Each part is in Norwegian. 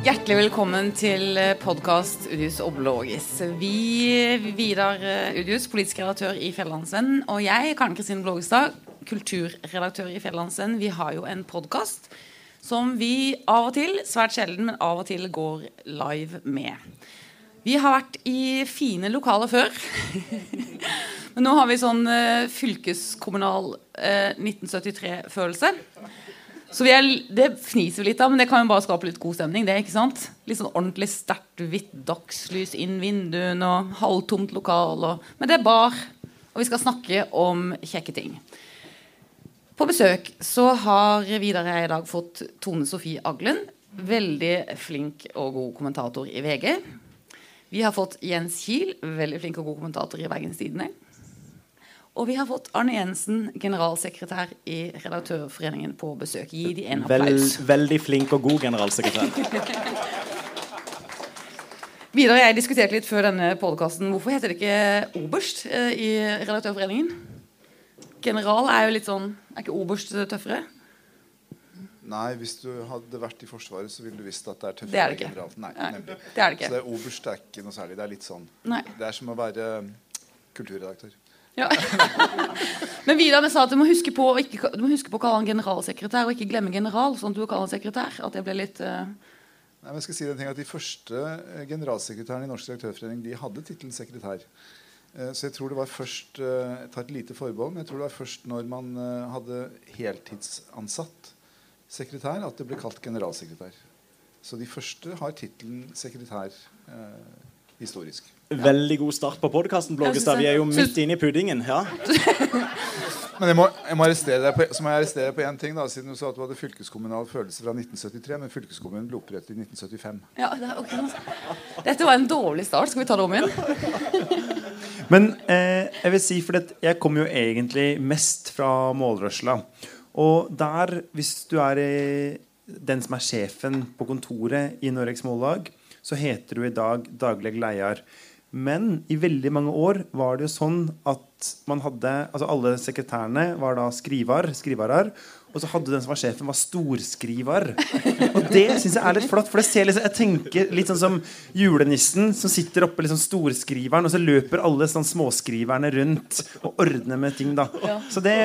Hjertelig velkommen til podkast Udius Oblogis. Vi, Vidar eh, Udius, politisk redaktør i Fjellandsvennen, og jeg, Karen Kristin Blågestad, kulturredaktør i Fjellandsvennen, vi har jo en podkast som vi av og til, svært sjelden, men av og til går live med. Vi har vært i fine lokaler før. men nå har vi sånn uh, fylkeskommunal uh, 1973-følelse. Så er, Det fniser vi litt av, men det kan jo bare skape litt god stemning. det, ikke sant? Litt sånn ordentlig sterkt hvitt dagslys inn vinduene og halvtomt lokal. Og, men det er bar, og vi skal snakke om kjekke ting. På besøk så har Vidar jeg i dag fått Tone Sofie Aglen. Veldig flink og god kommentator i VG. Vi har fått Jens Kiel, veldig flink og god kommentator i Bergens Tidende. Og vi har fått Arne Jensen, generalsekretær i Redaktørforeningen, på besøk. Gi de en applaus. Vel, veldig flink og god generalsekretær. Videre, jeg diskuterte litt før denne podkasten hvorfor heter det ikke oberst eh, i Redaktørforeningen? General er jo litt sånn Er ikke oberst tøffere? Nei, hvis du hadde vært i Forsvaret, så ville du visst at det er tøffere. Det er det ikke. General. Nei, Nei, det er det ikke. Så det er oberst er ikke noe særlig. Det er litt sånn Nei. Det er som å være kulturredaktør. Ja. Men Vidar sa at du må huske på, ikke, du må huske på å kalle han generalsekretær, og ikke glemme general. sånn at du kaller han sekretær. At det ble litt uh... Nei, men jeg skal si den ting at De første eh, generalsekretærene i Norsk redaktørforening de hadde tittelen sekretær. Eh, så jeg tror det var først Jeg tar et lite forbehold, men jeg tror det var først når man hadde heltidsansatt sekretær, at det ble kalt generalsekretær. Så de første har tittelen sekretær eh, historisk. Veldig god start på podkasten, Blågestad. Vi er jo midt inne i puddingen. Ja. men jeg må, jeg må arrestere deg på, så må jeg arrestere deg på én ting. da, Siden du sa at du hadde fylkeskommunal følelse fra 1973, men fylkeskommunen ble opprettet i 1975. Ja, det okay. Dette var en dårlig start. Skal vi ta det om igjen? men eh, jeg vil si, for jeg kommer jo egentlig mest fra målrørsla. Og der, hvis du er den som er sjefen på kontoret i Noregs Mållag, så heter du i dag daglig leder. Men i veldig mange år var det jo sånn at man hadde altså alle sekretærene var da skriver, skrivarer. Og så hadde den som var sjefen, var storskriver. Og det syns jeg er litt flott. For det ser liksom, jeg tenker litt sånn som julenissen som sitter oppe liksom storskriveren, og så løper alle sånn småskriverne rundt og ordner med ting. da Så det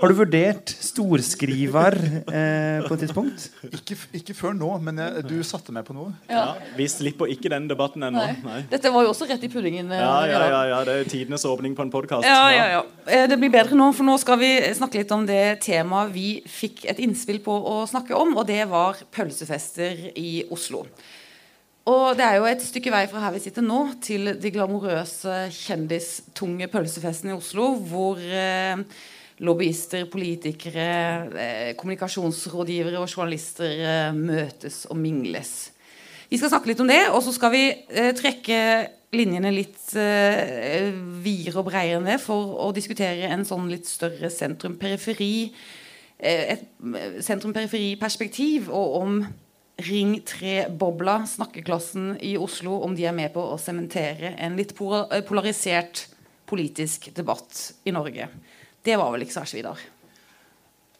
har du vurdert storskriver eh, på et tidspunkt? Ikke, ikke før nå, men jeg, du satte meg på noe. Ja. ja. Vi slipper ikke den debatten ennå. Dette var jo også rett i puddingen. Eh, ja, ja, ja, ja, Det er tidenes åpning på en podkast. Ja, ja, ja. Eh, det blir bedre nå, for nå skal vi snakke litt om det temaet vi fikk et innspill på å snakke om, og det var pølsefester i Oslo. Og det er jo et stykke vei fra her vi sitter nå, til de glamorøse, kjendistunge pølsefestene i Oslo, hvor eh, lobbyister, politikere, eh, kommunikasjonsrådgivere og journalister eh, møtes og mingles. Vi skal snakke litt om det, og så skal vi eh, trekke linjene litt videre og bredere enn det for å diskutere en sånn litt større sentrum-periferi et sentrum-periferi-perspektiv, og om Ring 3-bobla, snakkeklassen i Oslo, om de er med på å sementere en litt polarisert politisk debatt i Norge. Det var vel ikke så verst, Vidar.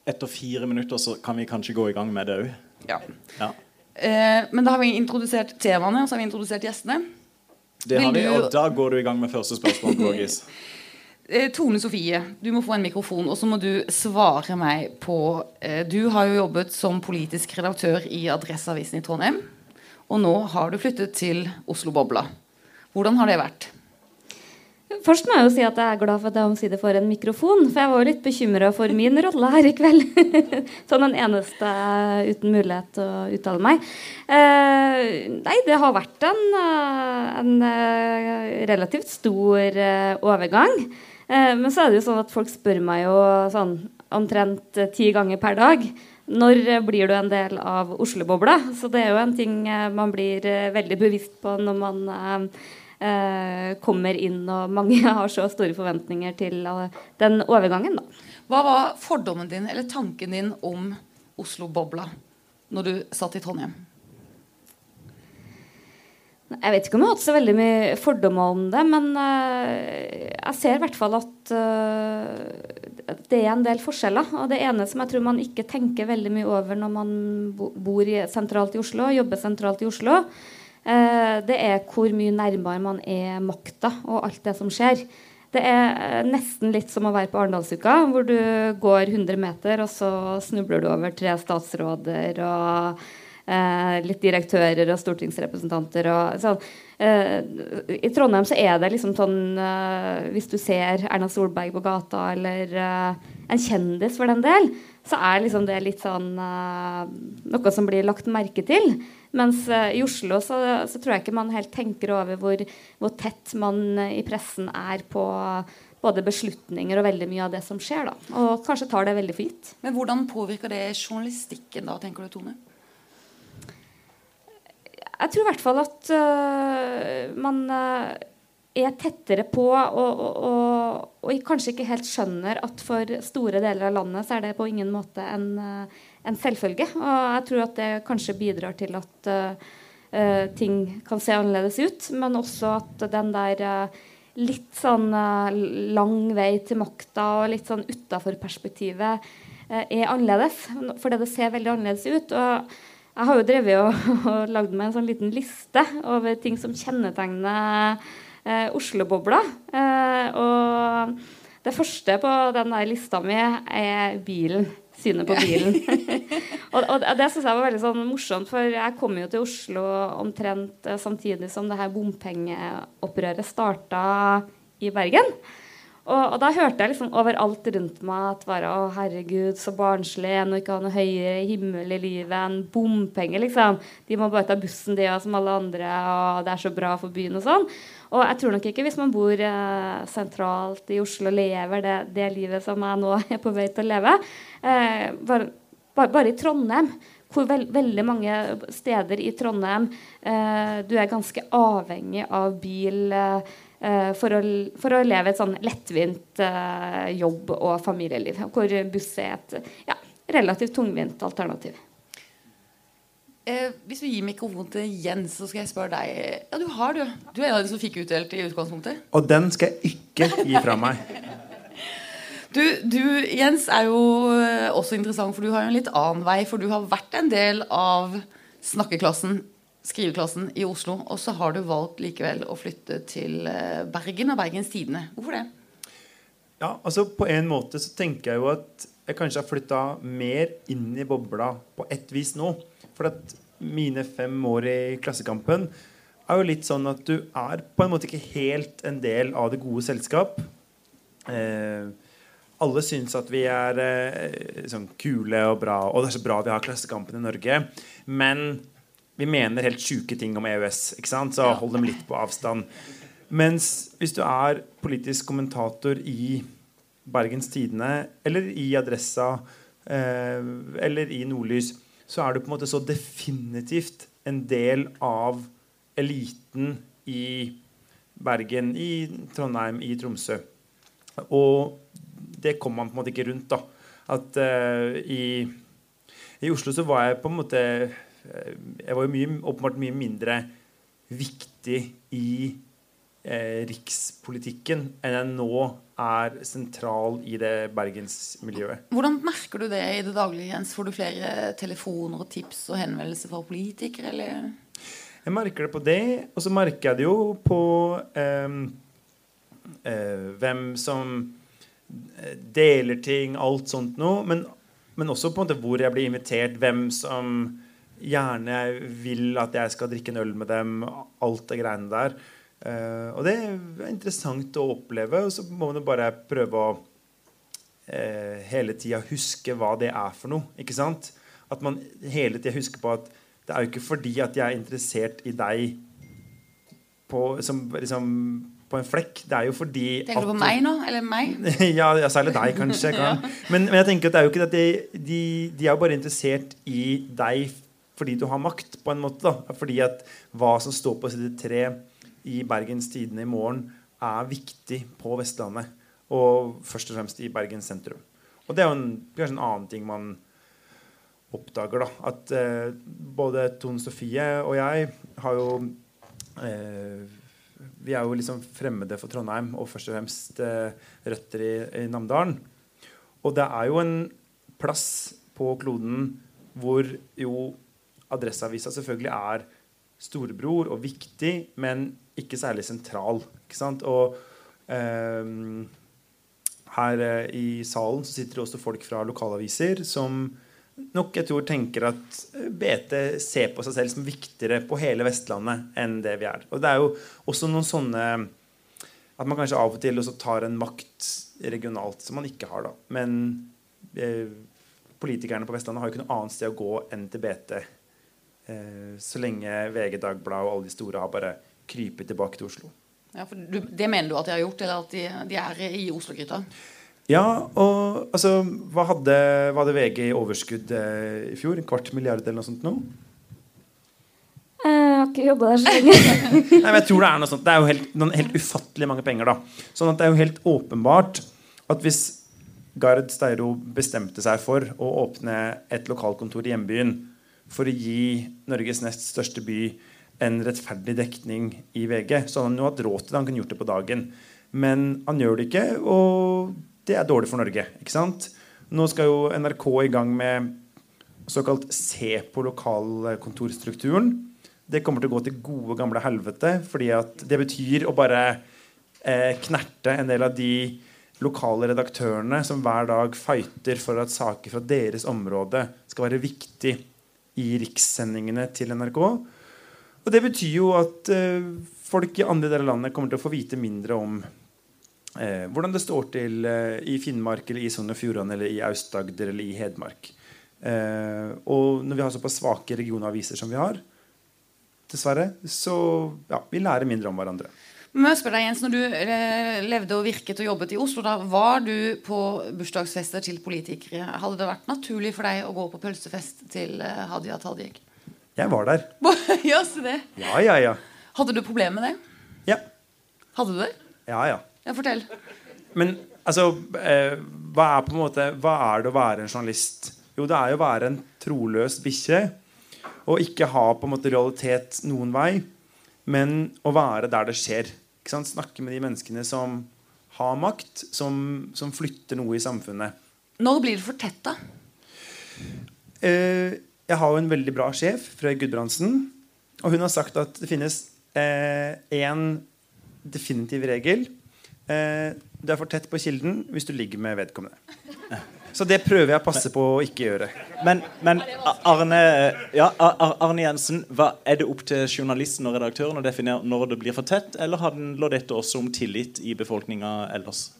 Etter fire minutter så kan vi kanskje gå i gang med det òg. Ja. ja. Eh, men da har vi introdusert temaene, og så har vi introdusert gjestene. Det har vi, og da går du i gang med første spørsmål. Logis. eh, Tone Sofie, du må få en mikrofon, og så må du svare meg på eh, Du har jo jobbet som politisk redaktør i Adresseavisen i Trondheim. Og nå har du flyttet til Oslo-bobla. Hvordan har det vært? Først må jeg jo si at jeg er glad for at jeg omsider får en mikrofon. For jeg var jo litt bekymra for min rolle her i kveld. Som den eneste uten mulighet til å uttale meg. Eh, nei, det har vært en, eh, en uh, relativt stor uh, overgang. Eh, men så er det jo sånn at folk spør meg jo sånn omtrent ti ganger per dag. Når blir du en del av Oslo-bobla? Så det er jo en ting man blir veldig bevisst på når man eh, kommer inn, og mange har så store forventninger til uh, den overgangen. Da. Hva var fordommen din eller tanken din om Oslo-bobla når du satt i Trondheim? Jeg vet ikke om jeg har hatt så veldig mye fordommer om det, men uh, jeg ser i hvert fall at det er en del forskjeller. Og det ene som jeg tror man ikke tenker veldig mye over når man bor i, sentralt i Oslo, jobber sentralt i Oslo, det er hvor mye nærmere man er makta og alt det som skjer. Det er nesten litt som å være på Arendalsuka, hvor du går 100 meter, og så snubler du over tre statsråder og eh, litt direktører og stortingsrepresentanter. Og, sånn. eh, I Trondheim så er det liksom sånn eh, Hvis du ser Erna Solberg på gata, eller eh, en kjendis for den del, så er liksom det litt sånn uh, noe som blir lagt merke til. Mens uh, i Oslo så, så, tror jeg ikke man helt tenker over hvor, hvor tett man uh, i pressen er på både beslutninger og veldig mye av det som skjer. da, Og kanskje tar det veldig for gitt. Men hvordan påvirker det journalistikken da, tenker du, Tone? Jeg tror i hvert fall at man er tettere på og, og, og, kanskje ikke helt skjønner at for store deler av landet så er det på ingen måte en, uh, en selvfølge. Og jeg tror at det kanskje bidrar til at ting kan se annerledes ut, men også at den der litt sånn lang vei til makta og litt sånn utafor perspektivet er annerledes. Fordi det ser veldig annerledes ut. og jeg har jo drevet og, og lagd meg en sånn liten liste over ting som kjennetegner eh, Oslo-bobla. Eh, og det første på den der lista mi er bilen. Synet på bilen. og, og, det syns jeg var veldig sånn morsomt, for jeg kom jo til Oslo omtrent eh, samtidig som det her bompengeopprøret starta i Bergen. Og, og, da hørte jeg liksom overalt rundt meg at bare, å herregud, så barnslig en og ikke ha noe høyere himmel i livet enn bompenger. liksom. De må bare ta bussen, de som alle andre, og det er så bra for byen og sånn. Og jeg tror nok ikke hvis man bor eh, sentralt i Oslo og lever det, det, livet som jeg nå er på vei til å leve, eh, bare, bare, bare, i Trondheim hvor veld, veldig mange steder i Trondheim eh, du er ganske avhengig av bil. Eh, Eh, for å, for, å, leve et sånn lettvint uh, jobb- og familieliv. Hvor buss er et ja, relativt tungvint alternativ. Eh, hvis vi gir mikrofonen til Jens, så skal jeg spørre deg Ja, du har, du. Du er en av de som fikk utdelt i utgangspunktet. Og den skal jeg ikke gi fra meg. du, du, Jens, er jo eh, også interessant, for du har jo en litt annen vei. For du har vært en del av snakkeklassen skriveklassen i Oslo, og så har du valgt likevel å flytte til eh, Bergen og Bergens Tidende. Hvorfor det? Ja, altså På en måte så tenker jeg jo at jeg kanskje har flytta mer inn i bobla på ett vis nå. For at mine fem år i Klassekampen er jo litt sånn at du er på en måte ikke helt en del av det gode selskap. Eh, alle syns at vi er eh, sånn kule og bra, og det er så bra vi har Klassekampen i Norge. Men vi mener helt sjuke ting om EØS, ikke sant? så hold dem litt på avstand. Mens hvis du er politisk kommentator i Bergens Tidende eller i Adressa eh, eller i Nordlys, så er du på en måte så definitivt en del av eliten i Bergen, i Trondheim, i Tromsø. Og det kom man på en måte ikke rundt. da. At uh, i, i Oslo så var jeg på en måte Eh, jeg var jo mye, åpenbart mye mindre viktig i rikspolitikken enn jeg nå er sentral i det bergensmiljøet. Hvordan merker du det i det daglige, Jens? Får du flere telefoner og tips og henvendelser fra politikere, eller? Jeg merker det på det, og så merker jeg det jo på eh, eh, hvem som eh, deler ting, alt sånt noe. Men, men også på en måte hvor jeg blir invitert, hvem som gjerne vil at jeg skal drikke en øl med dem. Alt det greiene der. Uh, og det er interessant å oppleve. Og så må man jo bare prøve å uh, hele tida huske hva det er for noe. ikke sant? At man hele tida husker på at det er jo ikke fordi at jeg er interessert i deg på, som, liksom, på en flekk. Det er jo fordi Tenker du på meg nå? Eller meg? ja, ja, særlig deg, kanskje. ja. men, men, jeg tenker at det er jo ikke at de, de, de er bare interessert i deg fordi du har makt, på en måte. da, Fordi at hva som står på side 3 i Bergens Tidende i morgen, er viktig på Vestlandet. Og først og fremst i Bergen sentrum. Og det er jo en, kanskje en annen ting man oppdager. da, At eh, både Tone Sofie og jeg har jo eh, Vi er jo liksom fremmede for Trondheim og først og fremst eh, røtter i, i Namdalen. Og det er jo en plass på kloden hvor jo Adresseavisa selvfølgelig er storebror og viktig, men ikke særlig sentral. Ikke sant? Og eh, her eh, i salen så sitter det også folk fra lokalaviser som nok jeg tror tenker at eh, BT ser på seg selv som viktigere på hele Vestlandet enn det vi er. Og det er jo også noen sånne At man kanskje av og til også tar en makt regionalt som man ikke har, da. Men eh, politikerne på Vestlandet har jo ikke noe annet sted å gå enn til BT. Eh, så lenge VG, Dagbladet og alle de store har bare krypet tilbake til Oslo. Ja, for du, Det mener du at de har gjort, eller at de, de er i Oslo-gryta? Ja, og altså Hva hadde, hva hadde VG i overskudd eh, i fjor? En kvart milliard eller noe sånt? Nå? Jeg har ikke jobba der så lenge. Nei, men jeg tror Det er noe sånt Det er jo helt, noen helt ufattelig mange penger. da Sånn at det er jo helt åpenbart at hvis Gard Steiro bestemte seg for å åpne et lokalkontor i hjembyen for å gi Norges nest største by en rettferdig dekning i VG, så han jo hatt råd til det. Han kunne gjort det på dagen. Men han gjør det ikke, og det er dårlig for Norge. ikke sant? Nå skal jo NRK i gang med såkalt se på lokalkontorstrukturen. Det kommer til å gå til gode, gamle helvete. fordi det betyr å bare eh, knerte en del av de lokale redaktørene som hver dag fighter for at saker fra deres område skal være viktig i rikssendingene til NRK. Og det betyr jo at eh, folk i andre deler av landet kommer til å få vite mindre om eh, hvordan det står til eh, i Finnmark eller i Sogn og Fjordane eller i Aust-Agder eller i Hedmark. Eh, og når vi har såpass svake regionaviser som vi har, dessverre, så ja, vi lærer mindre om hverandre. Men jeg spør deg, Jens, når du eh, levde og virket og jobbet i Oslo, da var du på bursdagsfester til politikere. Hadde det vært naturlig for deg å gå på pølsefest til eh, Hadia Tajik? Jeg var der. ja, se det. Ja, ja, ja. Hadde du problemer med det? Ja, Hadde du det? ja. ja. Ja, fortell. Men altså eh, hva, er på en måte, hva er det å være en journalist? Jo, det er jo å være en troløs bikkje. Og ikke ha på en måte realitet noen vei, men å være der det skjer. Snakke med de menneskene som har makt, som, som flytter noe i samfunnet. Når blir det for tett, da? Eh, jeg har jo en veldig bra sjef, Frøy Gudbrandsen. Og hun har sagt at det finnes én definitiv regel. Eh, du er for tett på kilden hvis du ligger med vedkommende. Så det prøver jeg å passe på å ikke gjøre. Men, men Arne, ja, Arne Jensen, hva, er det opp til journalisten og redaktøren å definere når det blir for tett, eller handler dette også om tillit i befolkninga ellers?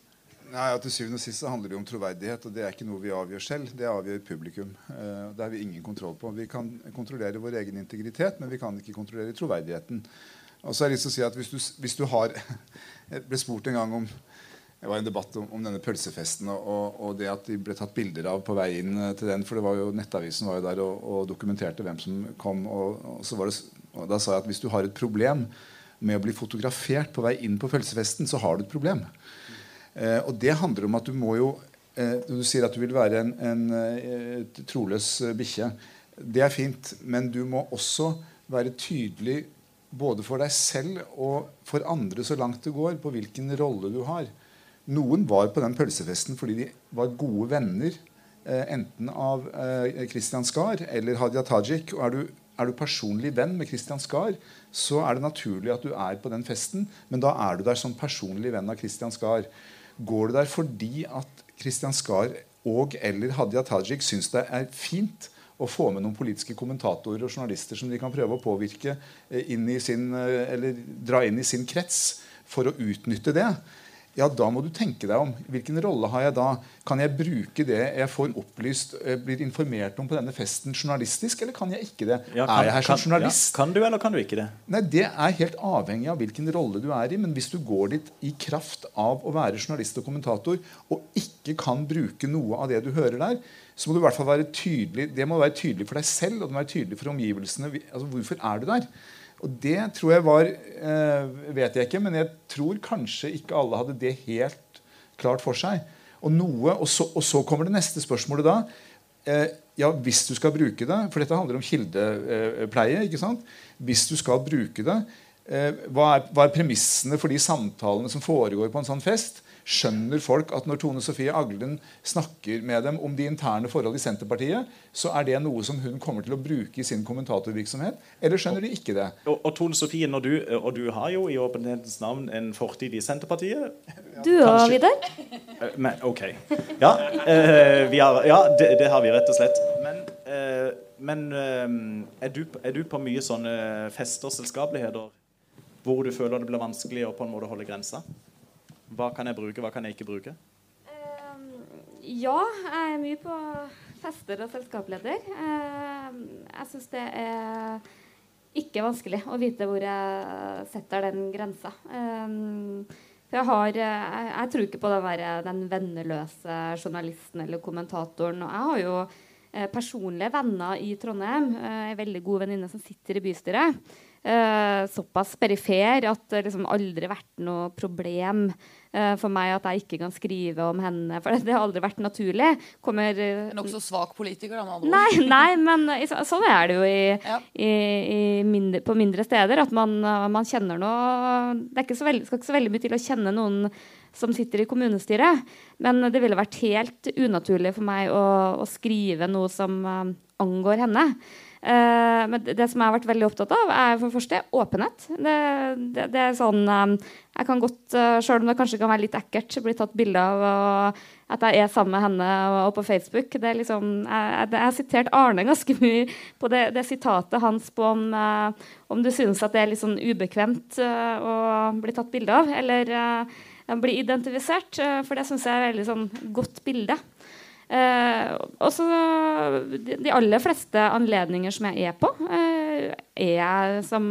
Nei, ja, Til syvende og sist handler det om troverdighet, og det er ikke noe vi avgjør selv. Det avgjør publikum. Eh, det har vi ingen kontroll på. Vi kan kontrollere vår egen integritet, men vi kan ikke kontrollere troverdigheten. Og så har jeg lyst til å si at hvis du, hvis du har Jeg ble spurt en gang om det var en debatt om, om denne pølsefesten og, og, det at de ble tatt bilder av på vei inn eh, til den. For det var jo, Nettavisen var jo der og, og dokumenterte hvem som kom. Det, og Da sa jeg at hvis du har et problem med å bli fotografert på vei inn på pølsefesten, så har du et problem. Eh, og det handler om at du må jo eh, du sier at du vil være en, en eh, troløs bikkje, det er fint, men du må også være tydelig både for deg selv og for andre så langt det går, på hvilken rolle du har. Noen var på den pølsefesten fordi de var gode venner eh, enten av eh, Christian Skar eller Hadia Tajik. Og er du, er du personlig venn med Christian Skar, så er det naturlig at du er på den festen. Men da er du der som personlig venn av Christian Skar. Går du der fordi at Kristian Skar og eller Hadia Tajik syns det er fint å få med noen politiske kommentatorer og journalister som de kan prøve å påvirke eh, inn i sin, eh, eller dra inn i sin krets for å utnytte det, ja, da må du tenke deg om. Hvilken rolle har jeg da? Kan jeg bruke det jeg får opplyst, eh, blir informert om på denne festen, journalistisk, eller kan jeg ikke det? Ja, er jeg her som kan- journalist? Ja, kan du, eller kan du ikke det? Nei, Det er helt avhengig av hvilken rolle du er i. Men hvis du går dit i kraft av å være journalist og kommentator og ikke kan bruke noe av det du hører der, så må du i hvert fall være tydelig det må være tydelig for deg selv og det må være tydelig for omgivelsene. Altså, Hvorfor er du der? Og det tror jeg var eh, Vet jeg ikke, men jeg tror kanskje ikke alle hadde det helt klart for seg. Og, noe, og, så, og så kommer det neste spørsmålet da. Eh, ja, hvis du skal bruke det For dette handler om kildepleie. ikke sant? Hvis du skal bruke det, eh, hva, er, hva er premissene for de samtalene som foregår på en sånn fest? Skjønner folk at når Tone Sofie Aglen snakker med dem om de interne forhold i Senterpartiet, så er det noe som hun kommer til å bruke i sin kommentatorvirksomhet? Eller skjønner de ikke det? Og, og Tone Sofie, når du, og du har jo i åpenhetens navn en fortid i Senterpartiet. Du òg. Vidar? Eh, Men, OK. Ja, eh, vi har, ja det, det har vi rett og slett. Men, eh, men eh, er, du, er du på mye sånne fester, selskapeligheter, hvor du føler det blir vanskelig å på en måte holde grensa? Hva kan jeg bruke, hva kan jeg ikke bruke? Ehm, ja, jeg er mye på fester og selskapsleder. Ehm, jeg syns det er ikke vanskelig å vite hvor jeg setter den grensa. Ehm, for jeg har jeg, jeg tror ikke på den, der, den venneløse journalisten eller kommentatoren. Og jeg har jo eh, personlige venner i Trondheim. Eh, en veldig god venninne som sitter i bystyret. Eh, såpass perifer at det liksom aldri vært noe problem eh, for meg at jeg ikke kan skrive om henne. For det, det har aldri vært naturlig. Kommer eh, En nokså svak politiker, da, med. Nei, nei, men så- sånn er det jo i, Ja. i, i mindre, på mindre steder. At man, uh, man kjenner noe Det ikke så veldig, skal ikke så veldig mye til å kjenne noen som sitter i kommunestyret. Men det ville vært helt unaturlig for meg å, å skrive noe som uh, angår henne. Eh, men det, som jeg har vært veldig opptatt av, er for det første åpenhet. Det, det, det er sånn um, Jeg kan godt, uh, selv om det kanskje kan være litt ekkelt, bli tatt bilde av og at jeg er sammen med henne og, og på Facebook. Det er liksom, jeg, jeg, har sitert Arne ganske mye på det, det sitatet hans på om, uh, om du synes at det er litt sånn ubekvemt uh, å bli tatt bilde av, eller uh, bli identifisert. uh, for det syns jeg er et veldig sånn godt bilde. Eh, også, de, aller fleste anledninger som jeg er på, eh, er jeg som,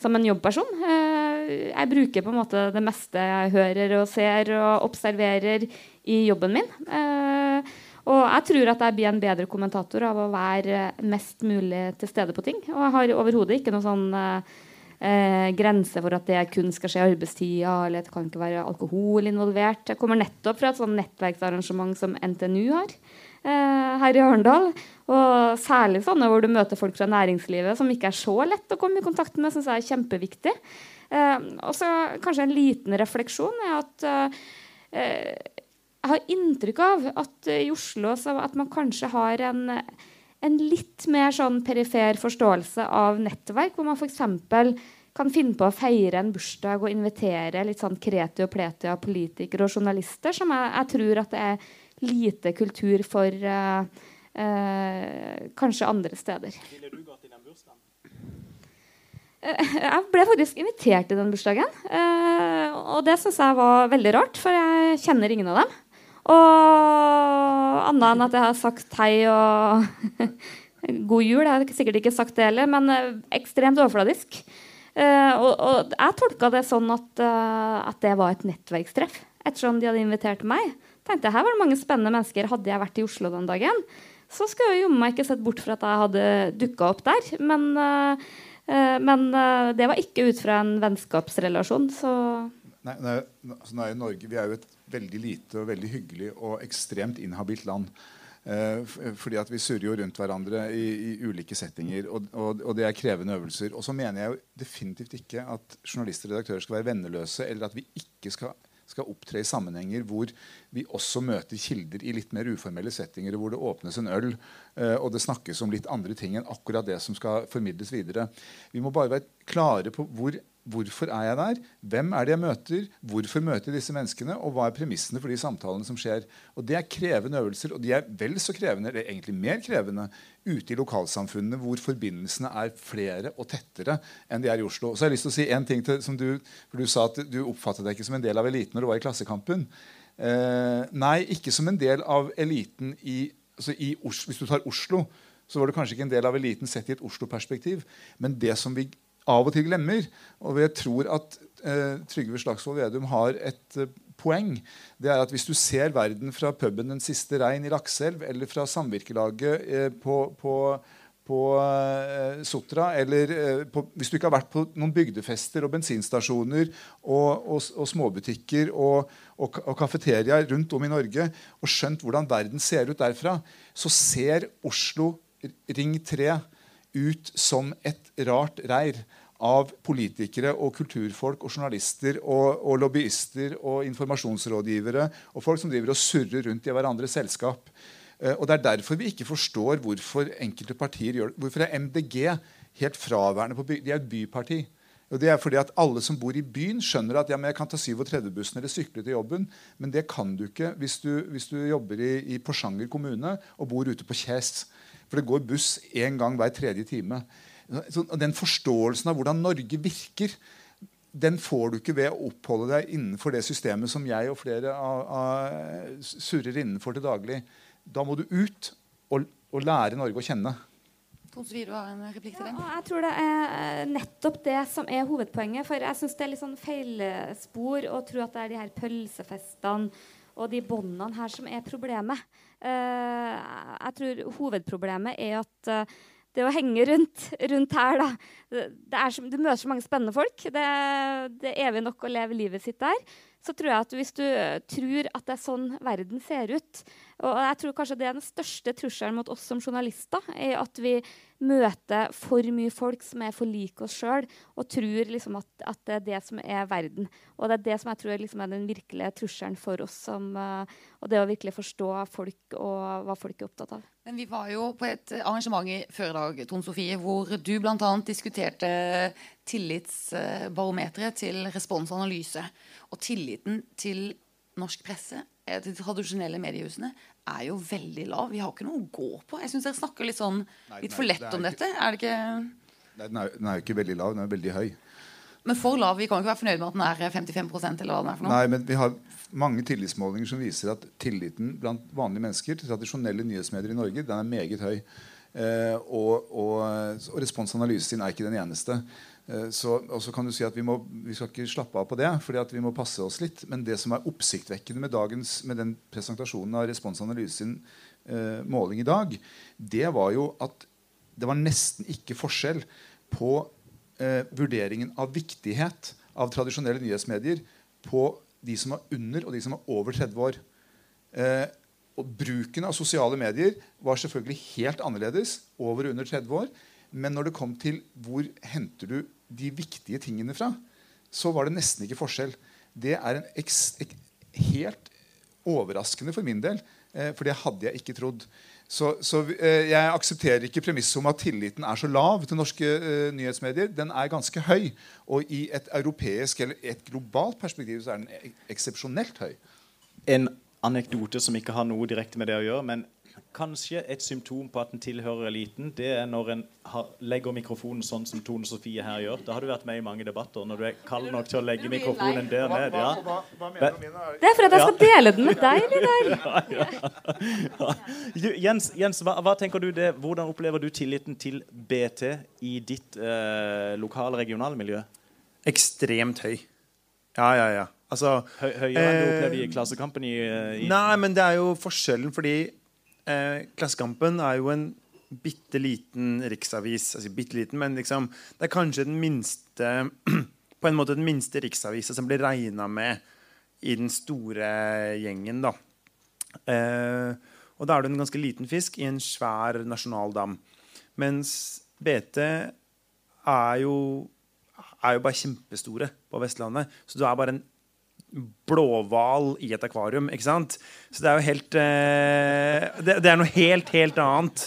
som en jobbperson. Eh, jeg bruker på en måte det meste jeg hører og ser og observerer i jobben min. Eh, og jeg tror at jeg blir en bedre kommentator av å være mest mulig til stede på ting. Og jeg har overhodet ikke noe sånn eh, eh, grense for at det kun skal skje i arbeidstida, eller det kan ikke være alkohol involvert. Jeg kommer nettopp fra et sånn nettverksarrangement som NTNU har eh, her i Arendal. Og særlig sånne hvor du møter folk fra næringslivet som ikke er så lett å komme i kontakt med, syns jeg er kjempeviktig. Eh, og så kanskje en liten refleksjon er at eh, jeg har inntrykk av at eh, i Oslo at man kanskje har en en litt mer sånn perifer forståelse av nettverk, hvor man f.eks. kan finne på å feire en bursdag og invitere litt sånn kreti og pleti av politikere og journalister, som jeg, jeg tror at det er lite kultur for uh, uh, kanskje andre steder. Ville du gått i den bursdagen? Eh, Jeg ble faktisk invitert til den bursdagen. og det syns jeg var veldig rart, for jeg kjenner ingen av dem. Og annet enn at jeg har sagt hei og god jul. Jeg har sikkert ikke sagt det heller, men eh, ekstremt overfladisk. Eh, og, og jeg tolka det sånn at, eh, at det var et nettverkstreff, ettersom de hadde invitert meg. Tenkte Her var det mange spennende mennesker. Hadde jeg vært i Oslo den dagen, så skulle jeg jo meg ikke sett bort fra at jeg hadde dukka opp der. Men, men det var ikke ut fra en vennskapsrelasjon, så Nei, nei, altså, jo Norge vi er jo et veldig lite og veldig hyggelig og ekstremt inhabilt land. Eh, fordi at Vi surrer jo rundt hverandre i, i ulike settinger, og, og, og det er krevende øvelser. Og så mener jeg jo definitivt ikke at journalister og redaktører skal være venneløse, eller at vi ikke skal, skal opptre i sammenhenger hvor vi også møter kilder i litt mer uformelle settinger, hvor det åpnes en øl eh, og det snakkes om litt andre ting enn akkurat det som skal formidles videre. Vi må bare være klare på hvor Hvorfor er jeg der? Hvem er det jeg møter? Hvorfor møter jeg disse menneskene? Og hva er premissene for de samtalene som skjer? Og Det er krevende øvelser, og de er vel så krevende, eller egentlig mer krevende, ute i lokalsamfunnene hvor forbindelsene er flere og tettere enn de er i Oslo. Og så har jeg lyst til å si en ting til, som du, for du sa at du oppfattet deg ikke som en del av eliten når du var i Klassekampen. Eh, nei, ikke som en del av eliten i, altså i Oslo, Hvis du tar Oslo, så var du kanskje ikke en del av eliten sett i et Oslo-perspektiv. Men det som vi av og til glemmer, og jeg tror at eh, Trygve Slagsvold Vedum har et eh, poeng, det er at hvis du ser verden fra puben Den siste rein i Lakselv, eller fra samvirkelaget eh, på, på, på eh, Sotra, eller eh, på, hvis du ikke har vært på noen bygdefester og bensinstasjoner og, og, og småbutikker og, og, og kafeteriaer rundt om i Norge, og skjønt hvordan verden ser ut derfra, så ser Oslo Ring 3 ut som et rart reir av politikere og kulturfolk og journalister og, og, lobbyister og informasjonsrådgivere og folk som driver og surrer rundt i hverandres selskap. Uh, og Det er derfor vi ikke forstår hvorfor enkelte partier gjør det. Hvorfor er MDG helt fraværende på by? De er et byparti. Og det er fordi at Alle som bor i byen, skjønner at ja, jeg kan ta 37-bussen eller sykle til jobben. Men det kan du ikke hvis du, hvis du jobber i, i Porsanger kommune og bor ute på Kjæs. For det går buss én gang hver tredje time. Så, den forståelsen av hvordan Norge virker, den får du ikke ved å oppholde deg innenfor det systemet som jeg og flere av, av, surrer innenfor til daglig. Da må du ut og, og lære Norge å kjenne. Tonsvi, du har en replikk til den? Ja, jeg tror det er nettopp det som er hovedpoenget. For jeg syns det er litt sånn feilspor å tro at det er de her pølsefestene og de båndene her som er problemet. Uh, jeg tror hovedproblemet er at uh, det å henge rundt, rundt her, da det er så, Du møter så mange spennende folk. Det, det er evig nok å leve livet sitt der. Så tror jeg at hvis du tror at det er sånn verden ser ut, og jeg tror kanskje det er den største trusselen mot oss som journalister. er At vi møter for mye folk som er for like oss sjøl, og tror liksom at, at, det er det som er verden. Og det er det som jeg tror liksom er den virkelige trusselen for oss. Som, uh, og det å virkelig forstå folk og hva folk er opptatt av. Men Vi var jo på et arrangement i før i dag Tone Sofie, hvor du bl.a. diskuterte tillitsbarometeret til responsanalyse. Og tilliten til norsk presse Eh, de tradisjonelle mediehusene er jo veldig lav. Vi har ikke noe å gå på. Jeg syns dere snakker litt sånn litt for lett om dette. Er det ikke Nei, den, er, jo ikke veldig lav, den er veldig høy. Men for lav? Vi kan ikke være fornøyd med at den er 55% eller hva den er for noe? Nei, men vi har mange tillitsmålinger som viser at tilliten blant vanlige mennesker til tradisjonelle nyhetsmedier i Norge den er meget høy. Eh, og, og, og responsanalysen sin er ikke den eneste. Eh, så, og så kan du si at vi, må, vi skal ikke slappe av på det, fordi vi må passe oss litt. Men det som er oppsiktsvekkende med, dagens, med den presentasjonen av Responsanalyse sin eh, måling i dag, det var jo at det var nesten ikke forskjell på eh, vurderingen av viktighet av tradisjonelle nyhetsmedier på de som var under, og de som var over 30 år. Eh, og Bruken av sosiale medier var selvfølgelig helt annerledes over og under 30 år. Men når det kom til hvor henter du de viktige tingene fra, så var det nesten ikke forskjell. Det er en ek, helt overraskende for min del, eh, for det hadde jeg ikke trodd. Så, så eh, jeg aksepterer ikke premisset om at tilliten er så lav til norske eh, nyhetsmedier. Den er ganske høy. Og i et europeisk eller et globalt perspektiv så er den eksepsjonelt høy. En anekdote som ikke har noe direkte med det å gjøre, men Kanskje et symptom på at en tilhører eliten, det er når en har, legger mikrofonen sånn som Tone Sofie her gjør. Da har du vært med i mange debatter når du er kald nok til å legge mikrofonen der ned. Ja. Hva, hva, hva det er for at jeg skal dele den med deg. Ja, ja. Jens, Jens hva, hva, tenker du det, hvordan opplever du tilliten til BT i ditt eh, lokale, regionale miljø? Ekstremt høy. Ja, ja, ja. Altså, Høy, høyere enn du opplevde i Klassekampen? I, i Nei, men det er jo forskjellen fordi eh, Klassekampen er jo en bitte liten riksavis. Altså bitte liten, men liksom, det er kanskje den minste på en måte den minste riksavisa som blir regna med i den store gjengen. da. Eh, og da er du en ganske liten fisk i en svær nasjonal dam. Mens BT er jo, er jo bare kjempestore på Vestlandet. Så du er bare en blåhval i et akvarium. ikke sant? Så det er jo helt eh, det, det, er noe helt, helt annet.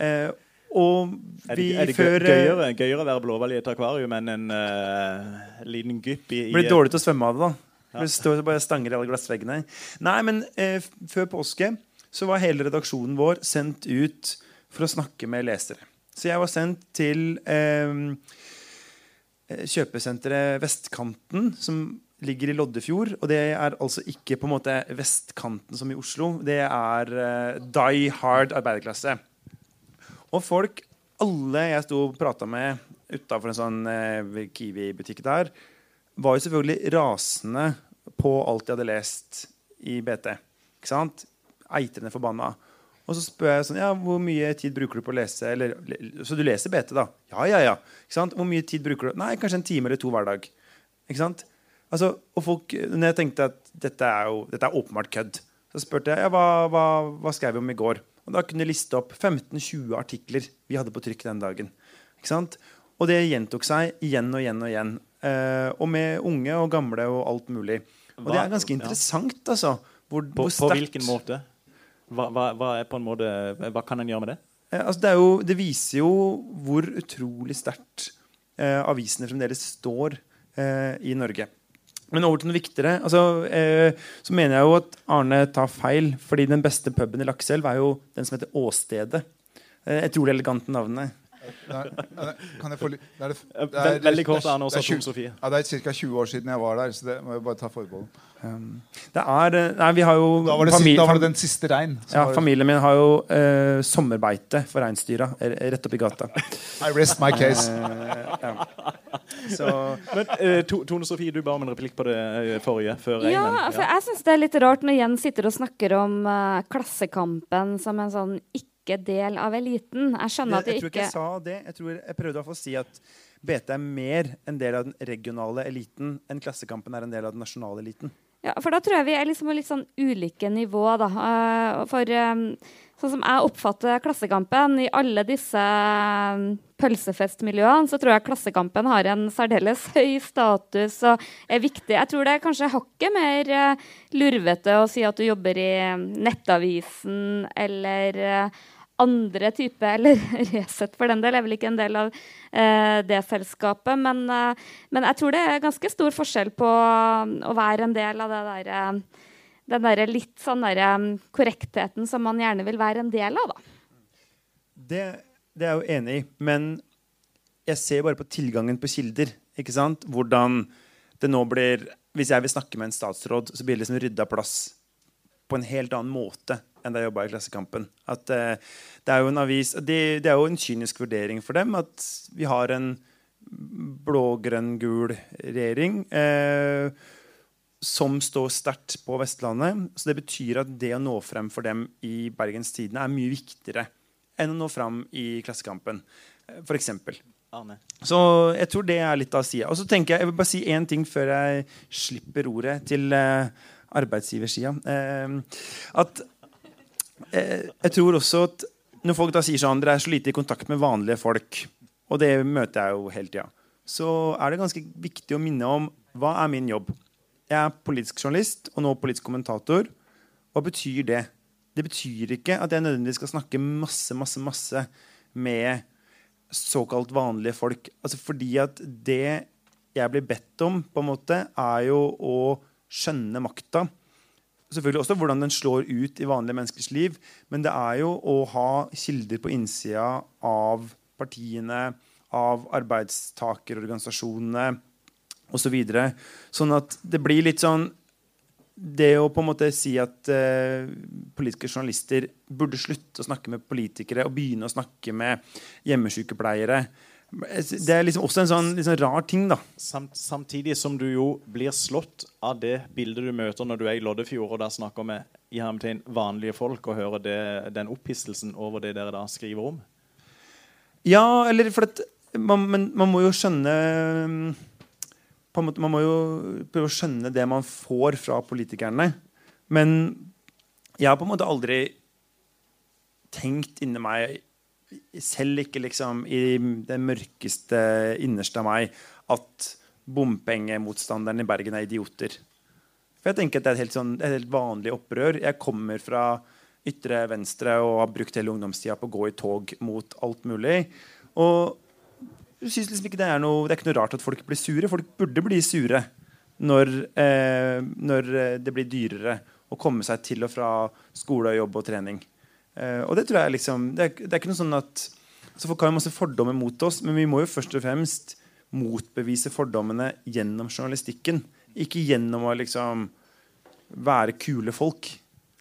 Eh, og vi er det, er det før eh, gøyere, gøyere å være blåhval i et akvarium enn en uh, liten gypp i, i Blir dårlig til å svømme av det, da. Ja. Står bare stanger i alle glassveggene. Nei, men eh, før påske så var hele redaksjonen vår sendt ut for å snakke med lesere. Så jeg var sendt til eh, kjøpesenteret Vestkanten, som ligger i Loddefjord. Og det er altså ikke på en måte vestkanten som i Oslo. Det er uh, die hard arbeiderklasse. Og folk, alle jeg sto og prata med utafor en sånn uh, Kiwi-butikk der, var jo selvfølgelig rasende på alt de hadde lest i BT. Ikke sant? Eitrende forbanna. Og så spør jeg sånn, ja, hvor mye tid bruker du på å lese eller, Så du leser BT, da? Ja, ja, ja. Ikke sant? Hvor mye tid bruker du? Nei, kanskje en time eller to hver dag. Ikke sant? Altså, og folk, når jeg tenkte at dette er jo dette er åpenbart kødd, så spurte jeg ja, hva, hva, hva skrev vi om i går. Og Da kunne jeg liste opp 15-20 artikler vi hadde på trykk den dagen. Ikke sant? Og det gjentok seg igjen og igjen og igjen. Eh, og med unge og gamle og alt mulig. Og det er ganske ja. interessant, altså. Hvor, På, hvor på hvilken måte? Hva, hva, hva, er på en måte? hva kan en gjøre med det? Eh, altså det, jo, det viser jo hvor utrolig sterkt eh, avisene fremdeles står eh, i Norge. Men over til noe viktigere. Altså, eh, så mener jeg jo at Arne tar feil. fordi den beste puben i Lakselv er jo den som heter Åstedet. Eh, et utrolig elegant navn. Kan jeg få litt det er det- det er- vel- veldig kort, Arne, også, Tone 20 Sofie. Ja, det er ca. 20 år siden jeg var der, så det må jeg bare ta forbehold. Um, det er eh, Nei, vi har jo Da var det, familie, siste, da var det den siste rein. ja, Familien min har jo eh, sommerbeite for reinsdyra rett oppi gata. I rest my case. Eh, ja. Så Men, eh, Tone Sofie, du ba om en replikk på det eh, forrige. Før Ja, regnen. for jeg syns det er litt rart når Jens sitter og snakker om uh, Klassekampen som en sånn ikke-del av eliten. Jeg skjønner at jeg tror ikke ikke jeg sa det. Jeg, tror jeg prøvde å si at BT er mer en del av den regionale eliten enn Klassekampen er en del av den nasjonale eliten. Ja, for da tror jeg vi er liksom på litt sånn ulike nivå, da. Uh, for eh, sånn som jeg oppfatter Klassekampen, i alle disse eh, pølsefestmiljøene, så tror jeg Klassekampen har en særdeles høy status og er viktig. Jeg tror det er kanskje hakket mer eh, lurvete å si at du jobber i eh, Nettavisen eller andre type, eller Resett for den del, er vel ikke en del av eh, det selskapet. Men, eh, men jeg tror det er ganske stor forskjell på å være en del av det der, eh, den der litt sånn der, um, korrektheten som man gjerne vil være en del av. da. Det, det er jeg jo enig i, men jeg ser bare på tilgangen på kilder. ikke sant? Hvordan det nå blir Hvis jeg vil snakke med en statsråd, så blir det liksom rydda plass på en helt annen måte enn da jeg jobba i Klassekampen. At uh, Det er jo en avis det, det er jo en kynisk vurdering for dem at vi har en blå-grønn-gul regjering eh, som står sterkt på Vestlandet. Så det betyr at det å nå frem for dem i Bergens Tidende er mye viktigere enn å nå frem i Klassekampen, f.eks. Så jeg tror det er litt av sida. Og så tenker jeg, jeg vil bare si én ting før jeg slipper ordet til eh, arbeidsgiversida. Eh, at eh, jeg tror også at når folk da sier sånn dere er så lite i kontakt med vanlige folk, og det møter jeg jo hele tida, så er det ganske viktig å minne om hva er min jobb. Jeg er politisk journalist og nå politisk kommentator. Hva betyr det? Det betyr ikke at jeg nødvendigvis skal snakke masse, masse, masse med såkalt vanlige folk. Altså fordi at det jeg blir bedt om, på en måte, er jo å skjønne makta. Selvfølgelig også hvordan den slår ut i vanlige menneskers liv. Men det er jo å ha kilder på innsida av partiene, av arbeidstakerorganisasjonene osv. Så videre. sånn at det blir litt sånn det å på en måte si at eh, politiske journalister burde slutte å snakke med politikere og begynne å snakke med hjemmesykepleiere Det er liksom også en sånn liksom rar ting, da. Samt, samtidig som du jo blir slått av det bildet du møter når du er i Loddefjord og der snakker med i hermetegn vanlige folk og hører det, den opphisselsen over det dere da skriver om. Ja, eller for at man, man, man må jo skjønne måte, Man må jo prøve å skjønne det man får fra politikerne. Men jeg har på en måte aldri tenkt inni meg, selv ikke liksom i det mørkeste innerste av meg, at bompengemotstanderne i Bergen er idioter. For jeg tenker at det er et helt, sånn, et helt vanlig opprør. Jeg kommer fra ytre venstre og har brukt hele ungdomstida på å gå i tog mot alt mulig. Og jeg synes liksom ikke det, er noe, det er ikke noe rart at folk blir sure. Folk burde bli sure når, eh, når det blir dyrere å komme seg til og fra skole, og jobb og trening. Eh, og det tror jeg liksom Det er, det er ikke noe sånn at så Folk har jo masse fordommer mot oss, men vi må jo først og fremst motbevise fordommene gjennom journalistikken. Ikke gjennom å liksom være kule folk.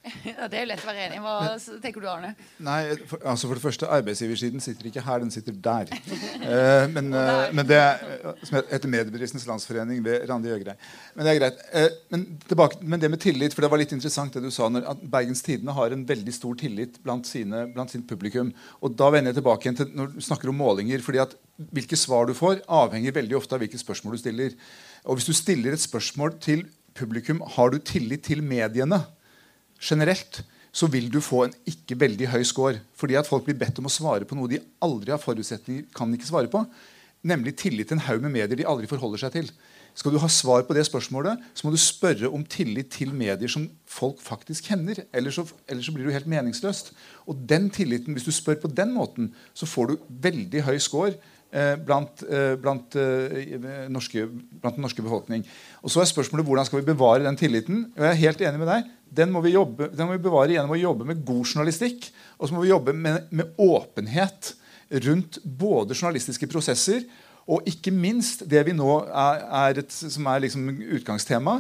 Ja, det er jo lett å være enig i. Hva tenker du, Arne? Nei, for, altså for det første, Arbeidsgiversiden sitter ikke her, den sitter der. Eh, men, eh, men det eh, som heter Mediebedriftenes Landsforening ved Randi Øgrei. Men det er greit. Eh, men, tilbake, men det med tillit, for det var litt interessant det du sa, når at Bergens Tidende har en veldig stor tillit blant, sine, blant sitt publikum. Og da vender jeg tilbake igjen til når du snakker om målinger. fordi at hvilke svar du får, avhenger veldig ofte av hvilke spørsmål du stiller. Og hvis du stiller et spørsmål til publikum har du tillit til mediene generelt, så vil du få en ikke veldig høy score. Fordi at folk blir bedt om å svare på noe de aldri har forutsetninger kan ikke svare på. nemlig tillit til en haug med medier de aldri forholder seg til. Skal du ha svar på det spørsmålet, så må du spørre om tillit til medier som folk faktisk kjenner. Ellers så, ellers så blir det helt meningsløst. Og den tilliten, hvis du spør på den måten, så får du veldig høy score eh, blant, eh, blant, eh, norske, blant, den norske befolkning. Og så er spørsmålet hvordan skal vi bevare den tilliten. Og jeg er helt enig med deg. Den må jobbe, den må vi bevare gjennom å jobbe med god journalistikk. Og så må vi jobbe med, med åpenhet rundt både journalistiske prosesser og ikke minst det vi nå er, er et, som er liksom utgangstema,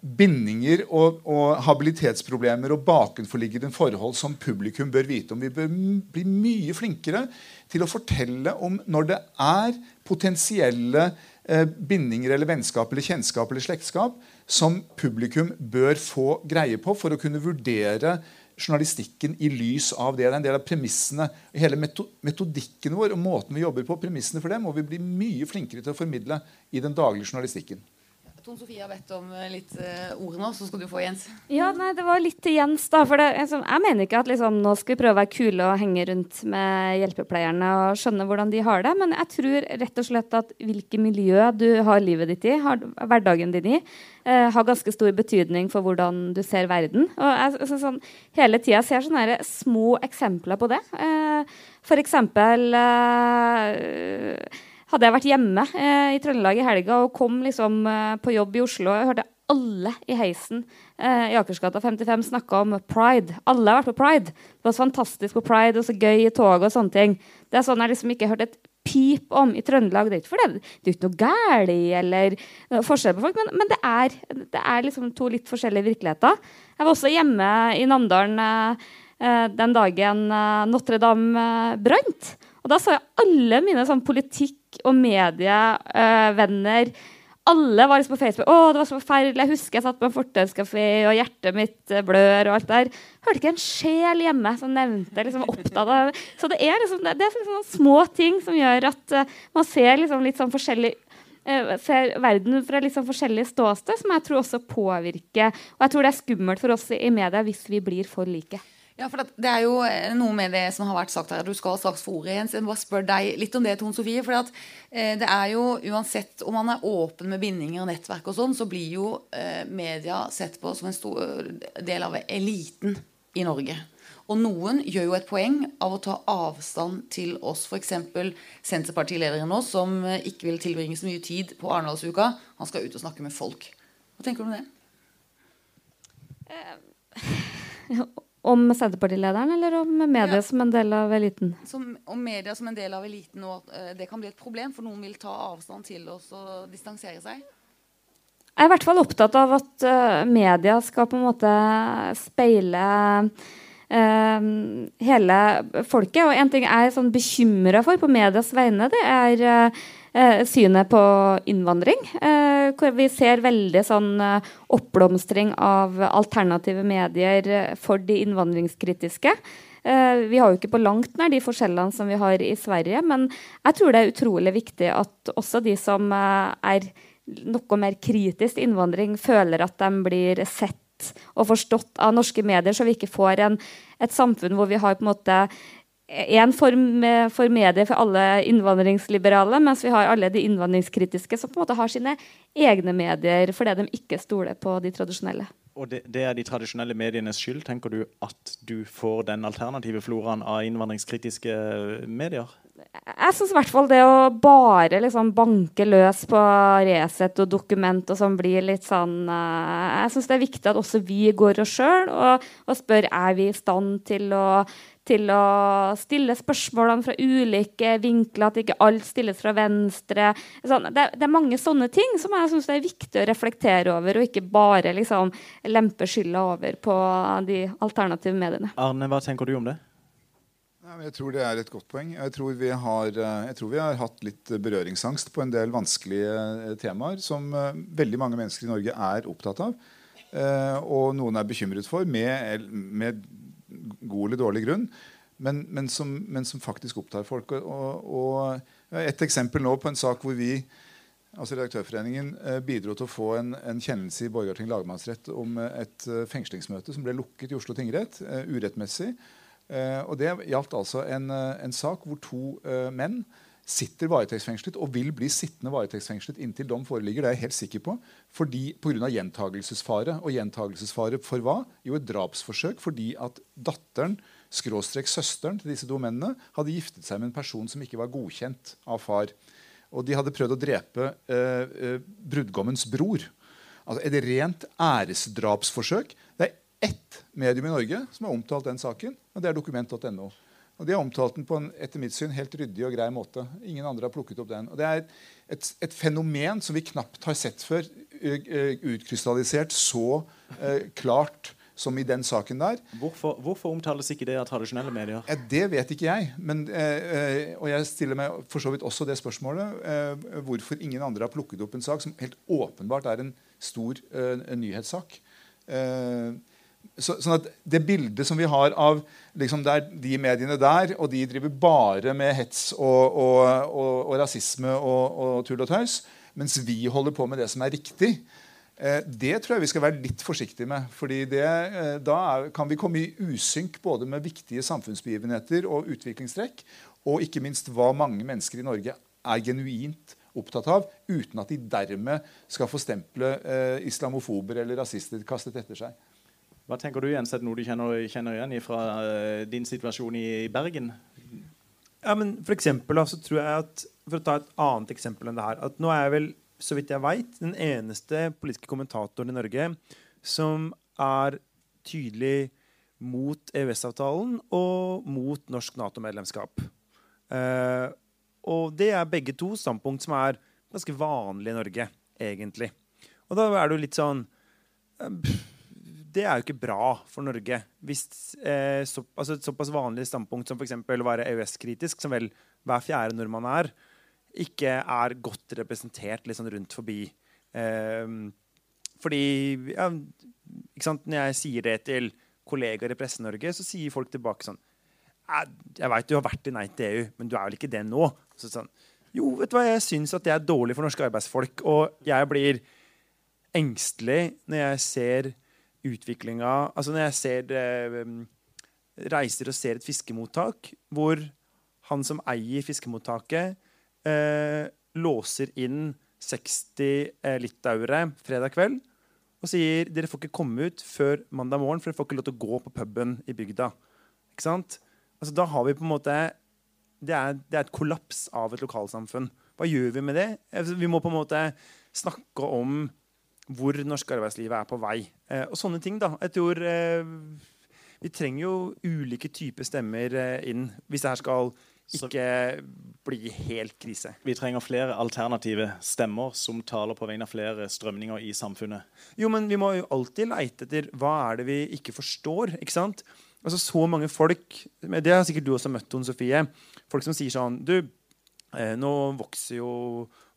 bindinger og, og, habilitetsproblemer og bakenforliggende forhold som publikum bør vite om. Vi bør bli mye flinkere til å fortelle om når det er potensielle eh, bindinger eller vennskap eller kjennskap eller slektskap som publikum bør få greie på for å kunne vurdere journalistikken i lys av det. Det er en del av premissene. Hele metodikken vår og måten vi jobber på, premissene for det, må vi bli mye flinkere til å formidle i den daglige journalistikken. Ton Sofie har bedt om eh, litt uh, ord nå, så skal du få Jens. Ja, nei, Det var litt til Jens. da, for det, liksom, Jeg mener ikke at liksom, nå skal vi prøve å være kule og henge rundt med hjelpepleierne og skjønne hvordan de har det, men jeg tror rett og slett at hvilket miljø du har livet ditt i, har hverdagen din i, uh, har ganske stor betydning for hvordan du ser verden. Og jeg, altså, sånn, Hele tida ser sånne små eksempler på det. Uh, for eksempel uh, hadde jeg vært hjemme eh, i Trøndelag i helga og kom liksom, eh, på jobb i Oslo og hørte alle i heisen eh, i Akersgata 55 snakke om pride. Alle har vært på pride. Det var så fantastisk på pride og så gøy i toget og sånne ting. Det er sånn jeg liksom ikke hørte et pip om i Trøndelag. Det er ikke for det. Det er ikke noe galt eller noe forskjell på folk, men, men det, er, det, er, liksom to litt forskjellige virkeligheter. Jeg var også hjemme i Namdalen eh, eh den dagen eh, Notre-Dame brant. Og da så jeg alle mine sånn politikk og medievenner. Uh, alle var liksom på Facebook. 'Å, det var så forferdelig.' Jeg husker jeg satt på en fortauskafé, og hjertet mitt uh, blør, og alt der. Hørte ikke en sjel hjemme som nevnte liksom, opptatt av. Så det er liksom, det er liksom små ting som gjør at uh, man ser liksom litt sånn forskjellig ser verden fra liksom forskjellige ståsted, som jeg tror også påvirker. Og jeg tror det er skummelt for oss i media hvis vi blir for like. Ja, for Det er jo eh, noe med det som har vært sagt her. Du skal straks få ordet, Jens. Jeg bare spør deg litt om det, Tone Sofie. For eh, det er jo uansett om man er åpen med bindinger og nettverk og sånn, så blir jo eh, media sett på som en stor del av eliten i Norge. Og noen gjør jo et poeng av å ta avstand til oss. F.eks. Senterpartilederen nå, som ikke vil tilbringe så mye tid på Arendalsuka. Han skal ut og snakke med folk. Hva tenker du om det? Uh, Om Senterpartilederen, eller om media ja. som en del av eliten? Som, om media som en del av eliten, og at uh, det kan bli et problem, for noen vil ta avstand til oss og distansere seg? Jeg er i hvert fall opptatt av at uh, media skal på en måte speile uh, hele folket. Og en ting jeg er sånn bekymra for på medias vegne, det er uh, synet på innvandring. Hvor vi ser veldig sånn eh, oppblomstring av alternative medier eh, for de innvandringskritiske. Eh, vi har jo ikke på langt nær de forskjellene som vi har i Sverige, men jeg tror det er utrolig viktig at også de som er noe mer kritisk til innvandring, føler at de blir sett og forstått av norske medier, så vi ikke får en, et samfunn hvor vi har på en måte én form for medier for alle innvandringsliberale, mens vi har alle de innvandringskritiske som på en måte har sine egne medier fordi de ikke stoler på de tradisjonelle. Og det, det, er de tradisjonelle medienes skyld, tenker du, at du får den alternative floraen av innvandringskritiske medier? Jeg syns i hvert fall det å bare liksom banke løs på Resett og dokument og sånn blir litt sånn uh, Jeg syns det er viktig at også vi går oss sjøl og, og spør er vi i stand til å til å stille spørsmålene fra ulike vinkler, at ikke alt stilles fra venstre. Sånn, det, det, er mange sånne ting som jeg syns er viktig å reflektere over, og ikke bare liksom, lempe skylda over på de alternative mediene. Arne, hva tenker du om det? Jeg tror det er et godt poeng. Jeg tror, har, jeg tror, vi har, hatt litt berøringsangst på en del vanskelige eh, temaer som eh, veldig mange mennesker i Norge er opptatt av. Eh, og noen er bekymret for, med, med god eller dårlig grunn, men, men, som, men som, faktisk opptar folk. Og, og, et eksempel nå på en sak hvor vi altså Redaktørforeningen eh, bidro til å få en, en kjennelse i Borgarting lagmannsrett om et uh, fengslingsmøte som ble lukket i Oslo tingrett, urettmessig. Og Det gjaldt altså en, en, sak hvor to menn sitter varetektsfengslet og vil bli sittende varetektsfengslet inntil dom foreligger. Det er jeg helt sikker på. Fordi Pga. gjentagelsesfare. Og gjentagelsesfare for hva? Jo, et drapsforsøk fordi at datteren skråstrek søsteren til disse to mennene hadde giftet seg med en person som ikke var godkjent av far. Og de hadde prøvd å drepe eh, eh, brudgommens bror. Altså Et rent æresdrapsforsøk. Det er ett medium i Norge som har omtalt den saken, og det er dokument.no. Og De har omtalt den på en etter mitt syn, helt ryddig og grei måte. Ingen andre har plukket opp den. Og Det er et, et fenomen som vi knapt har sett før, utkrystallisert så eh, klart som i den saken der. Hvorfor, hvorfor, omtales ikke det av tradisjonelle medier? Eh, det vet ikke jeg. Men, eh, og jeg stiller meg for så vidt også det spørsmålet. Eh, hvorfor ingen andre har plukket opp en sak som helt åpenbart er en stor nyhetssak. nyhetssak. Så, sånn at Det bildet som vi har av liksom de mediene der, og de driver bare med hets og, og, og, og rasisme og, tull og tøys, mens vi holder på med det som er riktig, eh, det tror jeg vi skal være litt forsiktige med. fordi det, eh, Da er, kan vi komme i usynk både med viktige samfunnsbegivenheter og utviklingstrekk, og ikke minst hva mange mennesker i Norge er genuint opptatt av, uten at de dermed skal få stempelet eh, islamofober eller rasister kastet etter seg. Hva tenker du, Jens? Noe du kjenner, kjenner igjen fra uh, din situasjon i Bergen? Ja, men for eksempel, så tror jeg at, For å ta et annet eksempel enn det her at Nå er jeg vel, så vidt jeg vet, den eneste politiske kommentatoren i Norge som er tydelig mot EØS-avtalen og mot norsk Nato-medlemskap. Uh, og det er begge to standpunkt som er ganske vanlige i Norge, egentlig. Og da er det jo litt sånn uh, det er jo ikke bra for Norge. Hvis eh, så, altså et såpass vanlig standpunkt som f.eks. å være EØS-kritisk, som vel hver fjerde nordmann er, ikke er godt representert liksom rundt forbi. Eh, fordi ja, Når jeg sier det til kollegaer i Presse-Norge, så sier folk tilbake sånn Jeg veit du har vært i Nei til EU, men du er vel ikke det nå? Så sånn, jo, vet du hva, jeg syns at det er dårlig for norske arbeidsfolk. Og jeg blir engstelig når jeg ser utviklinga Altså når jeg ser eh, reiser og ser et fiskemottak hvor han som eier fiskemottaket, eh, låser inn 60 eh, litauere fredag kveld og sier dere får ikke komme ut før mandag morgen, for dere får ikke lov til å gå på puben i bygda. Ikke sant? Altså, da har vi på en måte det er, det er, et kollaps av et lokalsamfunn. Hva gjør vi med det? Altså, vi må på en måte snakke om hvor norsk arbeidsliv er på vei. Eh, og sånne ting, da. Jeg tror eh, Vi trenger jo ulike typer stemmer eh, inn hvis det her skal ikke bli helt krise. Vi trenger flere alternative stemmer som taler på vegne av flere strømninger i samfunnet. Jo, men vi må jo alltid leite etter hva er det vi ikke forstår. ikke sant? Altså Så mange folk Det har sikkert du også møtt, Tone Sofie. Folk som sier sånn Du, nå vokser jo,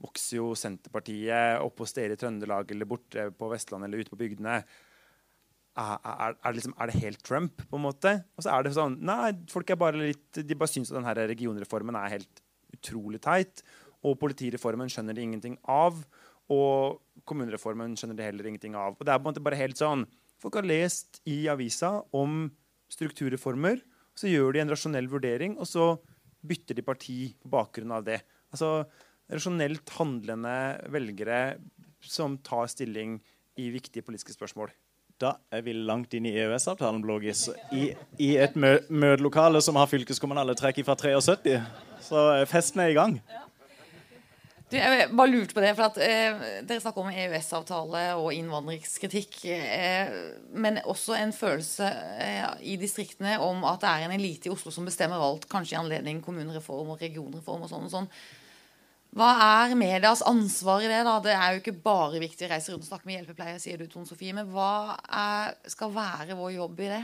vokser jo, Senterpartiet opp hos dere i Trøndelag eller borte på Vestlandet eller ute på bygdene. Er, er, er, det liksom, er, det helt Trump, på en måte? Og så er det sånn Nei, folk er bare litt De bare syns at denne regionreformen er helt utrolig teit. Og politireformen skjønner de ingenting av. Og kommunereformen skjønner de heller ingenting av. Og det er på en måte bare helt sånn Folk har lest i avisa om strukturreformer. Så gjør de en rasjonell vurdering, og så bytter de parti på bakgrunn av det. Altså rasjonelt handlende velgere som tar stilling i viktige politiske spørsmål. Da er vi langt inn i EØS-avtalen, Blågis. I, I, et mø møtelokale som har fylkeskommunale trekk fra 73. Så festen er i gang. Ja. Du, jeg bare lurte på det, for at, eh, Dere snakker om EØS-avtale og innvandringskritikk. Eh, men også en følelse eh, i distriktene om at det er en elite i Oslo som bestemmer alt, kanskje i anledning kommunereform og regionreform og sånn og sånn. Hva er medias ansvar i det? da? Det er jo ikke bare viktig å reise rundt og snakke med hjelpepleiere, sier du, Tone Sofie. Men hva er, skal være vår jobb i det?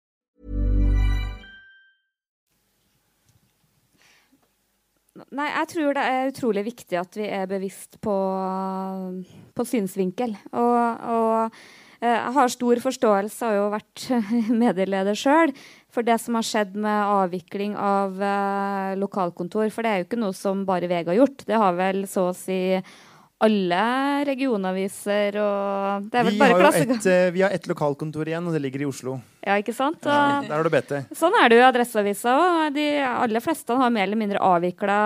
Nei, jeg tror det er utrolig viktig at vi er bevisst på, på synsvinkel. Og, og eh, jeg har stor forståelse, har jo vært medieleder sjøl, for det som har skjedd med avvikling av eh, lokalkontor. For det er jo ikke noe som bare VG har gjort. Det har vel så å si alle regionaviser og Det er vel Vi bare har jo klasse... eh, vi har ett lokalkontor igjen, og det ligger i Oslo. Ja, ikke sant? Og, der har du BT. Sånn er det jo i Adresseavisa òg. De aller fleste har mer eller mindre avvikla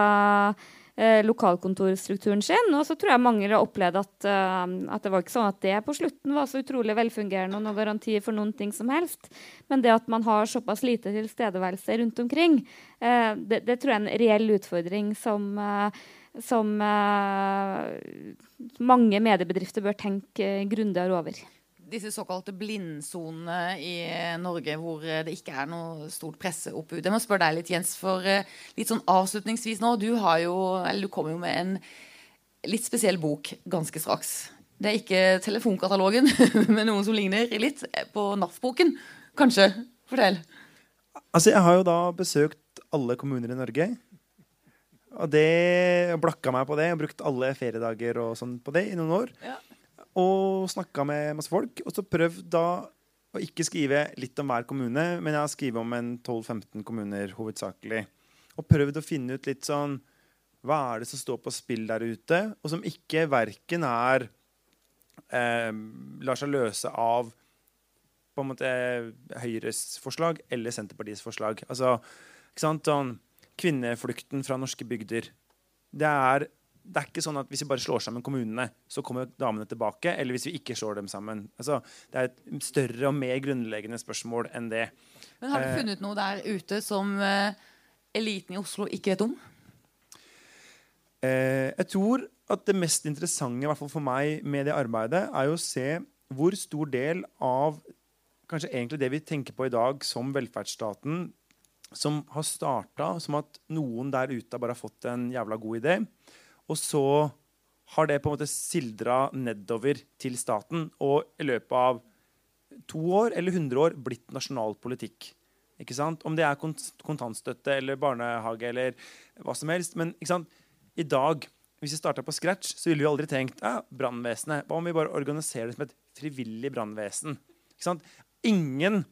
eh, lokalkontorstrukturen sin. Og så tror jeg mange har opplevd at, uh, at det var ikke sånn at det på slutten var så utrolig velfungerende og noen garanti for noen ting som helst. Men det at man har såpass lite tilstedeværelse rundt omkring, eh, det, det tror jeg er en reell utfordring som eh, som eh, mange mediebedrifter bør tenke grundigere over. Disse såkalte blindsonene i Norge hvor det ikke er noe stort presseoppbud. Jeg må spørre deg litt, Jens, for eh, litt sånn avslutningsvis nå. Du, har jo, eller du kommer jo med en litt spesiell bok ganske straks. Det er ikke telefonkatalogen, men noen som ligner litt på NAF-boken. Kanskje? Fortell. Altså, jeg har jo da besøkt alle kommuner i Norge. Og det blakka meg på det. Har brukt alle feriedager og sånn på det i noen år. Ja. Og snakka med masse folk. Og så prøvd da å ikke skrive litt om hver kommune, men jeg har skrevet om en 12-15 kommuner hovedsakelig. Og prøvd å finne ut litt sånn Hva er det som står på spill der ute, og som ikke verken er eh, lar seg løse av på en måte Høyres forslag eller Senterpartiets forslag. Altså, ikke sant? Sånn, kvinneflukten fra norske bygder. Det er, det er ikke sånn at hvis vi bare slår sammen kommunene, så kommer damene tilbake. Eller hvis vi ikke slår dem sammen. Altså, det er et større og mer grunnleggende spørsmål enn det. Men Har du Eh. funnet noe der ute som eh, eliten i Oslo ikke vet om? Eh, jeg tror at det mest interessante i hvert fall for meg med det arbeidet, er jo å se hvor stor del av kanskje egentlig det vi tenker på i dag som velferdsstaten, som har starta som at noen der ute bare har fått en jævla god idé, og så har det på en måte sildra nedover til staten, og i løpet av to år eller 100 år blitt nasjonal politikk. Ikke sant? Om det er kontantstøtte eller barnehage eller hva som helst. Men ikke sant? i dag, hvis vi starta på scratch, så ville vi aldri tenkt ja, brannvesenet. Hva om vi bare organiserer det som et frivillig brannvesen? Ingen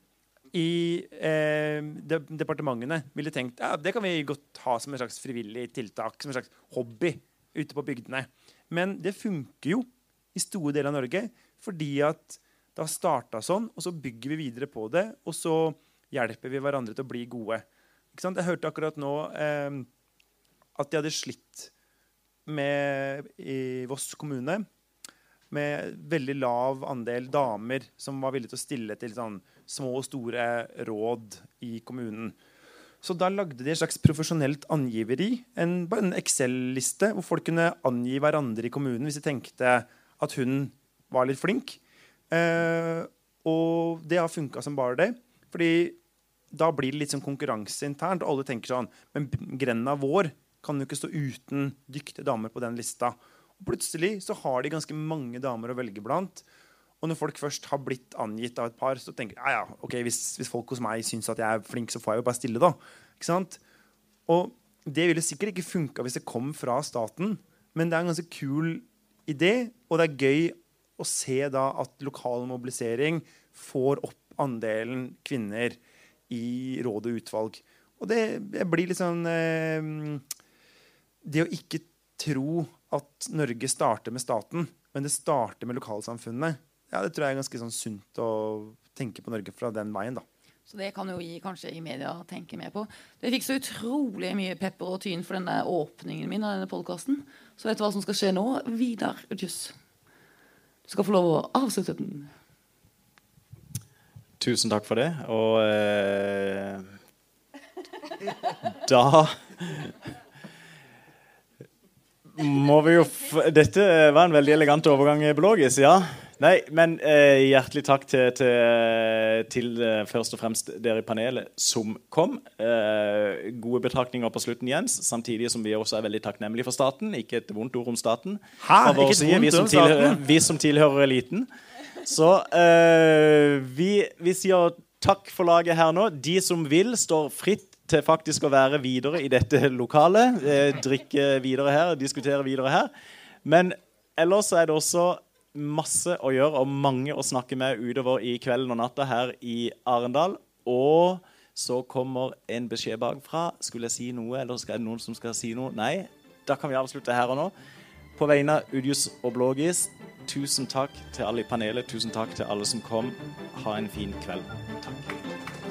i eh, de departementene ville tenkt ja, det kan vi godt ha som en slags frivillig tiltak, som en slags hobby ute på bygdene. Men det funker jo i store deler av Norge fordi at det har starta sånn, og så bygger vi videre på det, og så hjelper vi hverandre til å bli gode. Ikke sant? Jeg hørte akkurat nå eh, at de hadde slitt med i Voss kommune med veldig lav andel damer som var villige til å stille til sånn små og store råd i kommunen. Så da lagde de et slags profesjonelt angiveri, en, en Excel-liste, hvor folk kunne angi hverandre i kommunen hvis de tenkte at hun var litt flink. Eh, og det har funka som bare det. Fordi da blir det litt sånn konkurranse internt, og alle tenker sånn Men grenda vår kan jo ikke stå uten dyktige damer på den lista. Og plutselig så har de ganske mange damer å velge blant. Og når folk først har blitt angitt av et par, så tenker jeg ja, ja, ok, hvis, hvis folk hos meg syns at jeg er flink, så får jeg jo bare stille, da. Ikke sant? Og det ville sikkert ikke funka hvis det kom fra staten, men det er en ganske kul idé, og det er gøy å se da at lokal mobilisering får opp andelen kvinner i råd og utvalg. Og det, det blir litt sånn eh, Det å ikke tro at Norge starter med staten, men det starter med lokalsamfunnet, ja, det tror jeg er ganske sånn sunt å tenke på Norge fra den veien. da. Så det kan jo vi kanskje i media tenke mer på. Jeg fikk så utrolig mye pepper og tyn for denne åpningen min av denne podkasten. Så vet du hva som skal skje nå? Vidar Udjus. Du skal få lov å avslutte den. Tusen takk for det. Og eh, da må vi jo f Dette var en veldig elegant overgang, Blågis. Ja. Nei, men eh, hjertelig takk til, til, til eh, først og fremst dere i panelet som kom. Eh, gode betraktninger på slutten, Jens. Samtidig som vi også er veldig takknemlige for staten. Ikke et vondt ord om staten. Hæ? Ikke et vondt vi, som tilhører, vi som tilhører eliten. Så eh, vi, vi sier takk for laget her nå. De som vil, står fritt til faktisk å være videre i dette lokalet. Eh, drikke videre her, diskutere videre her. Men ellers er det også masse å gjøre og mange å snakke med utover i kvelden og natta her i Arendal. Og så kommer en beskjed bakfra. Skulle jeg si noe, eller er det noen som skal si noe? Nei. Da kan vi avslutte her og nå. På vegne av Udius og Blågis, tusen takk til alle i panelet. Tusen takk til alle som kom. Ha en fin kveld. Takk.